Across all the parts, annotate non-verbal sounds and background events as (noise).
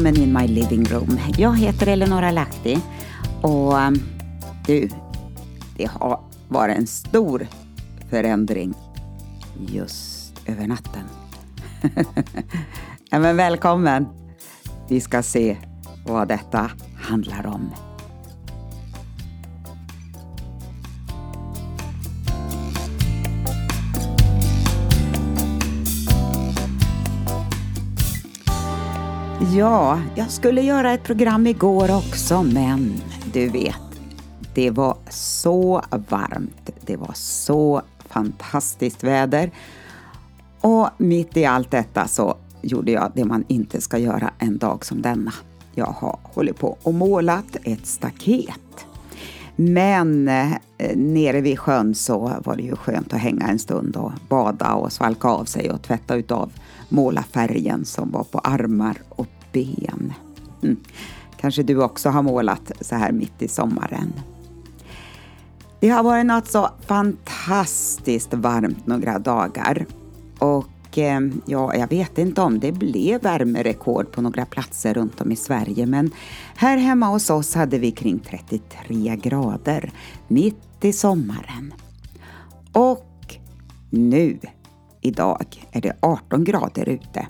Välkommen in my living room. Jag heter Eleonora Lahti och um, du, det har varit en stor förändring just över natten. (laughs) ja, men välkommen. Vi ska se vad detta handlar om. Ja, jag skulle göra ett program igår också, men du vet, det var så varmt. Det var så fantastiskt väder. Och mitt i allt detta så gjorde jag det man inte ska göra en dag som denna. Jag har hållit på och målat ett staket. Men eh, nere vid sjön så var det ju skönt att hänga en stund och bada och svalka av sig och tvätta utav måla färgen som var på armar och ben. Mm. Kanske du också har målat så här mitt i sommaren. Det har varit något så fantastiskt varmt några dagar och eh, ja, jag vet inte om det blev värmerekord på några platser runt om i Sverige men här hemma hos oss hade vi kring 33 grader mitt i sommaren. Och nu, idag, är det 18 grader ute.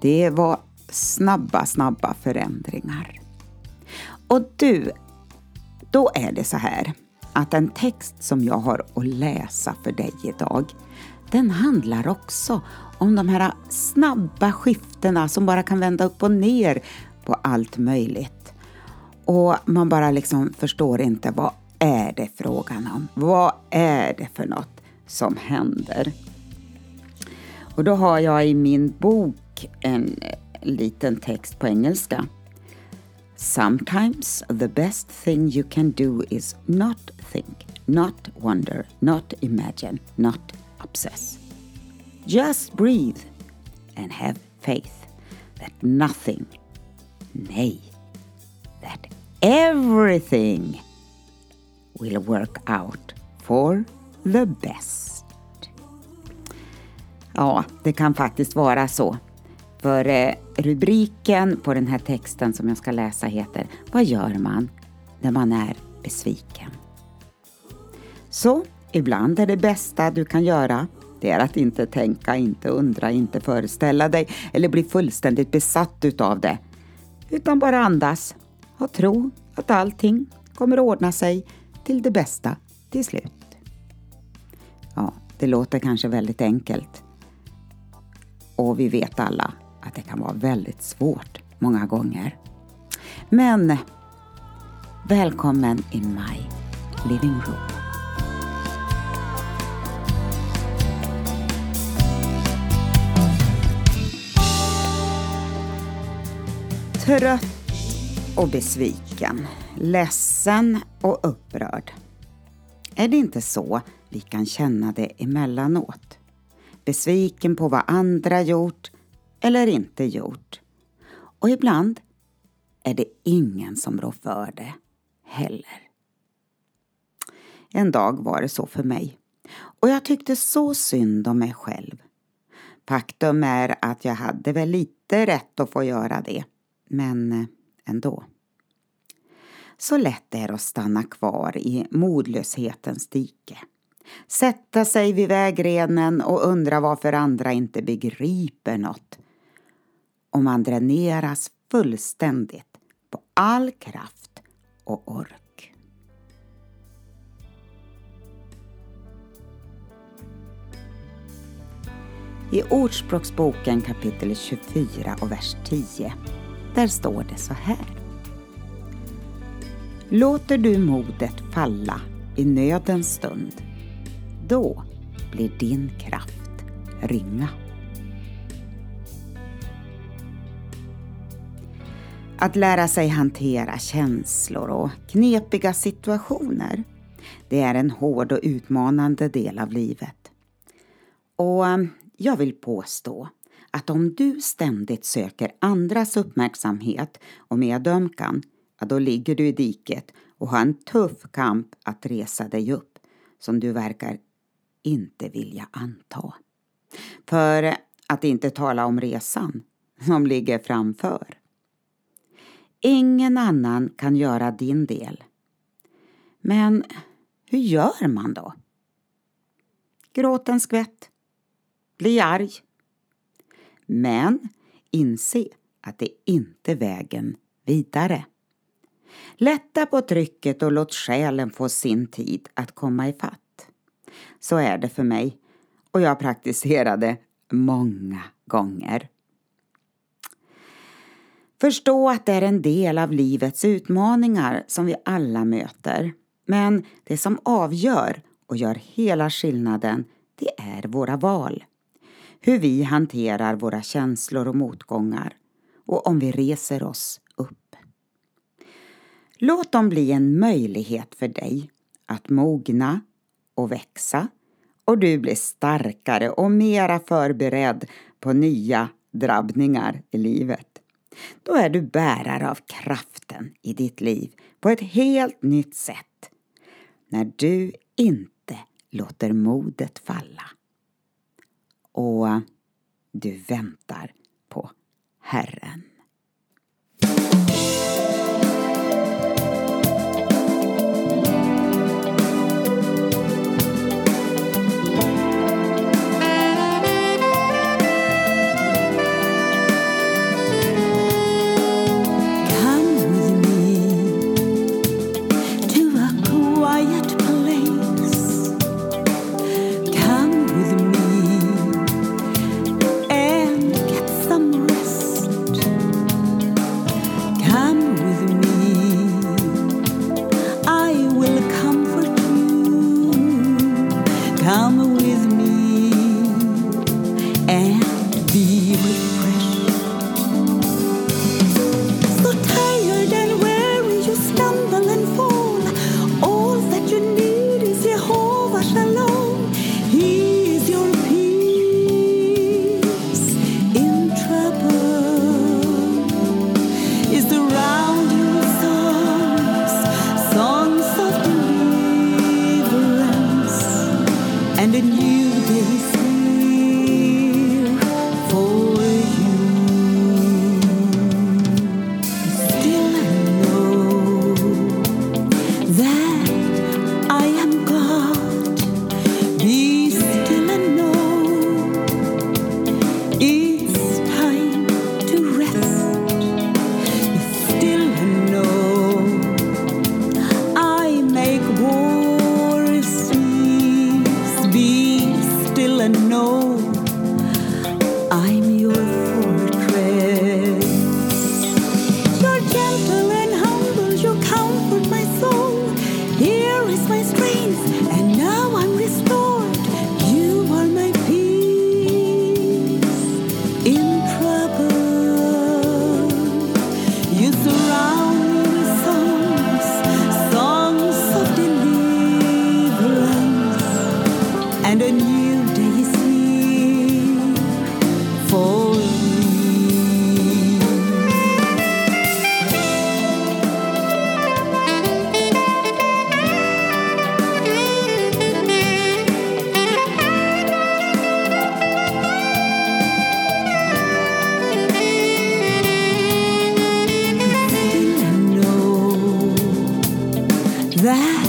Det var snabba, snabba förändringar. Och du, då är det så här att den text som jag har att läsa för dig idag, den handlar också om de här snabba skiftena som bara kan vända upp och ner på allt möjligt. Och man bara liksom förstår inte vad är det frågan om? Vad är det för något som händer? Och då har jag i min bok en liten text på engelska. Sometimes the best thing you can do is not think, not wonder, not imagine, not obsess. Just breathe and have faith that nothing, nay, that everything will work out for the best. Ja, det kan faktiskt vara så. För eh, rubriken på den här texten som jag ska läsa heter Vad gör man när man är besviken? Så ibland är det bästa du kan göra det är att inte tänka, inte undra, inte föreställa dig eller bli fullständigt besatt utav det. Utan bara andas och tro att allting kommer att ordna sig till det bästa till slut. Ja, det låter kanske väldigt enkelt. Och vi vet alla att det kan vara väldigt svårt många gånger. Men välkommen in my living room. Trött och besviken, ledsen och upprörd. Är det inte så vi kan känna det emellanåt? Besviken på vad andra gjort eller inte gjort. Och ibland är det ingen som rår för det heller. En dag var det så för mig och jag tyckte så synd om mig själv. Faktum är att jag hade väl lite rätt att få göra det, men eh, ändå. Så lätt är det att stanna kvar i modlöshetens dike. Sätta sig vid vägrenen och undra varför andra inte begriper något och man dräneras fullständigt på all kraft och ork. I Ordspråksboken kapitel 24 och vers 10 där står det så här. Låter du modet falla i nödens stund, då blir din kraft ringa. Att lära sig hantera känslor och knepiga situationer, det är en hård och utmanande del av livet. Och eh, jag vill påstå att om du ständigt söker andras uppmärksamhet och medömkan, ja, då ligger du i diket och har en tuff kamp att resa dig upp som du verkar inte vilja anta. För att inte tala om resan som ligger framför. ingen annan kan göra din del. Men hur gör man då? Gråt en skvätt. Bli arg. Men inse att det inte är vägen vidare. Lätta på trycket och låt själen få sin tid att komma ifatt. Så är det för mig och jag praktiserade många gånger. Förstå att det är en del av livets utmaningar som vi alla möter. Men det som avgör och gör hela skillnaden, det är våra val. Hur vi hanterar våra känslor och motgångar och om vi reser oss upp. Låt dem bli en möjlighet för dig att mogna och växa och du blir starkare och mera förberedd på nya drabbningar i livet. Då är du bärare av kraften i ditt liv på ett helt nytt sätt. När du inte låter modet falla. Och du väntar på Herren. come with me and be with me. that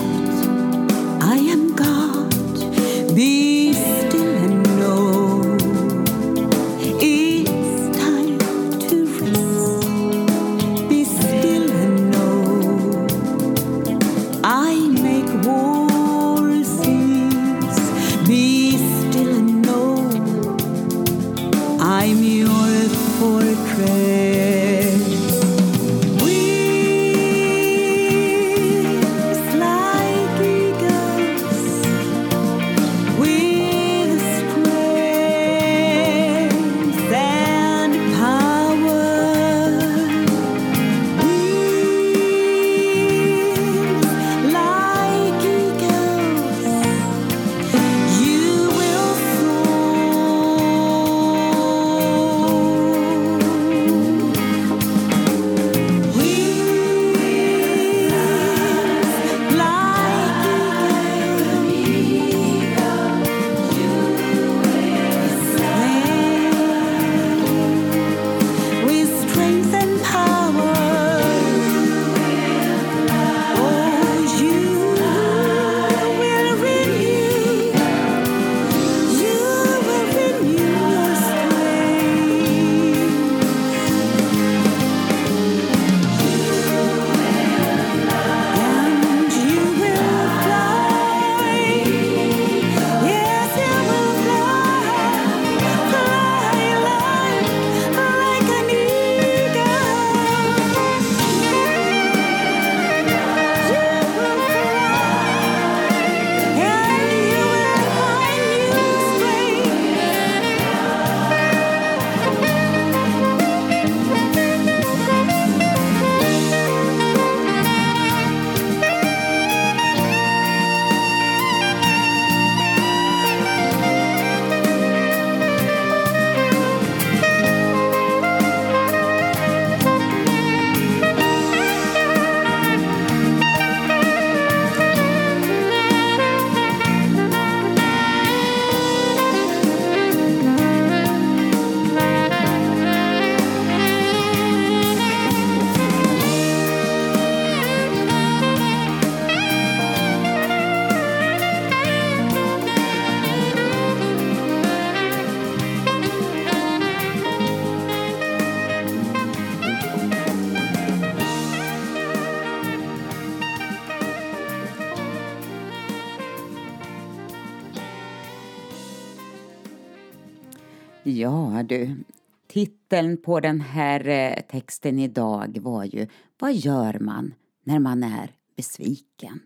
Ja du, titeln på den här eh, texten idag var ju Vad gör man när man är besviken?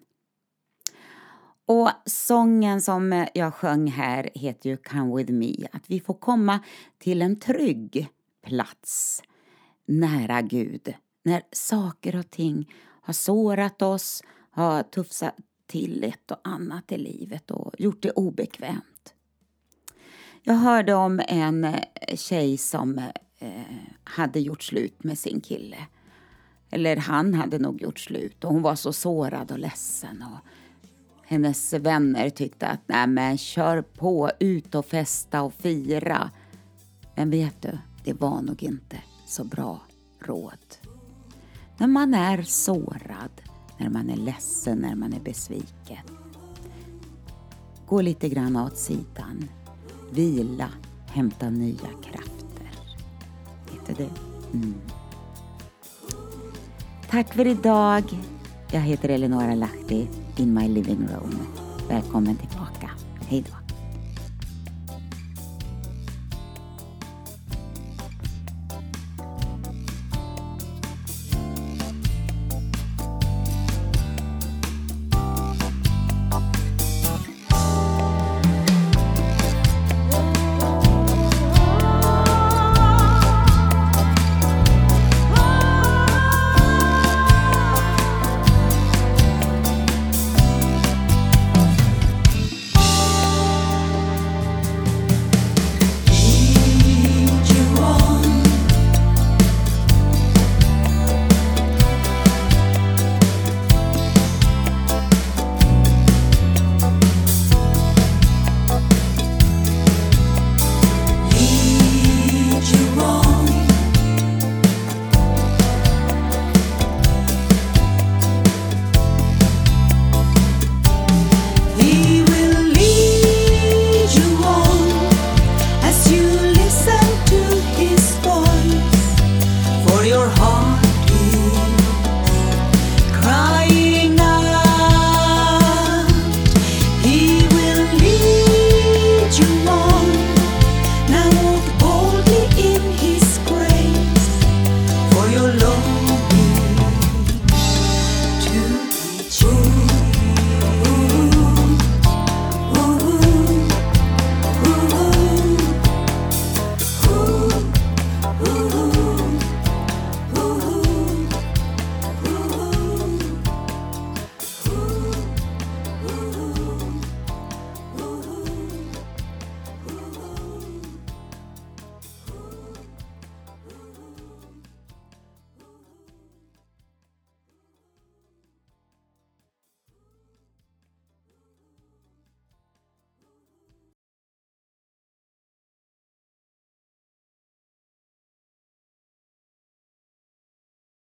Och sången som eh, jag sjöng här heter ju Come with me, att vi får komma till en trygg plats nära Gud när saker och ting har sårat oss, har tufsat till ett och annat i livet och gjort det obekvämt. Jag hörde om en eh, tjej som eh, hade gjort slut med sin kille. Eller han hade nog gjort slut och hon var så sårad och ledsen. Och hennes vänner tyckte att nej men kör på, ut och festa och fira. Men vet du, det var nog inte så bra råd. När man är sårad, när man är ledsen, när man är besviken. Gå lite grann åt sidan. Vila, hämta nya krafter. Vet du det? Mm. Tack för idag. Jag heter Eleonora Lahti, In My Living Room. Välkommen tillbaka. Hej då.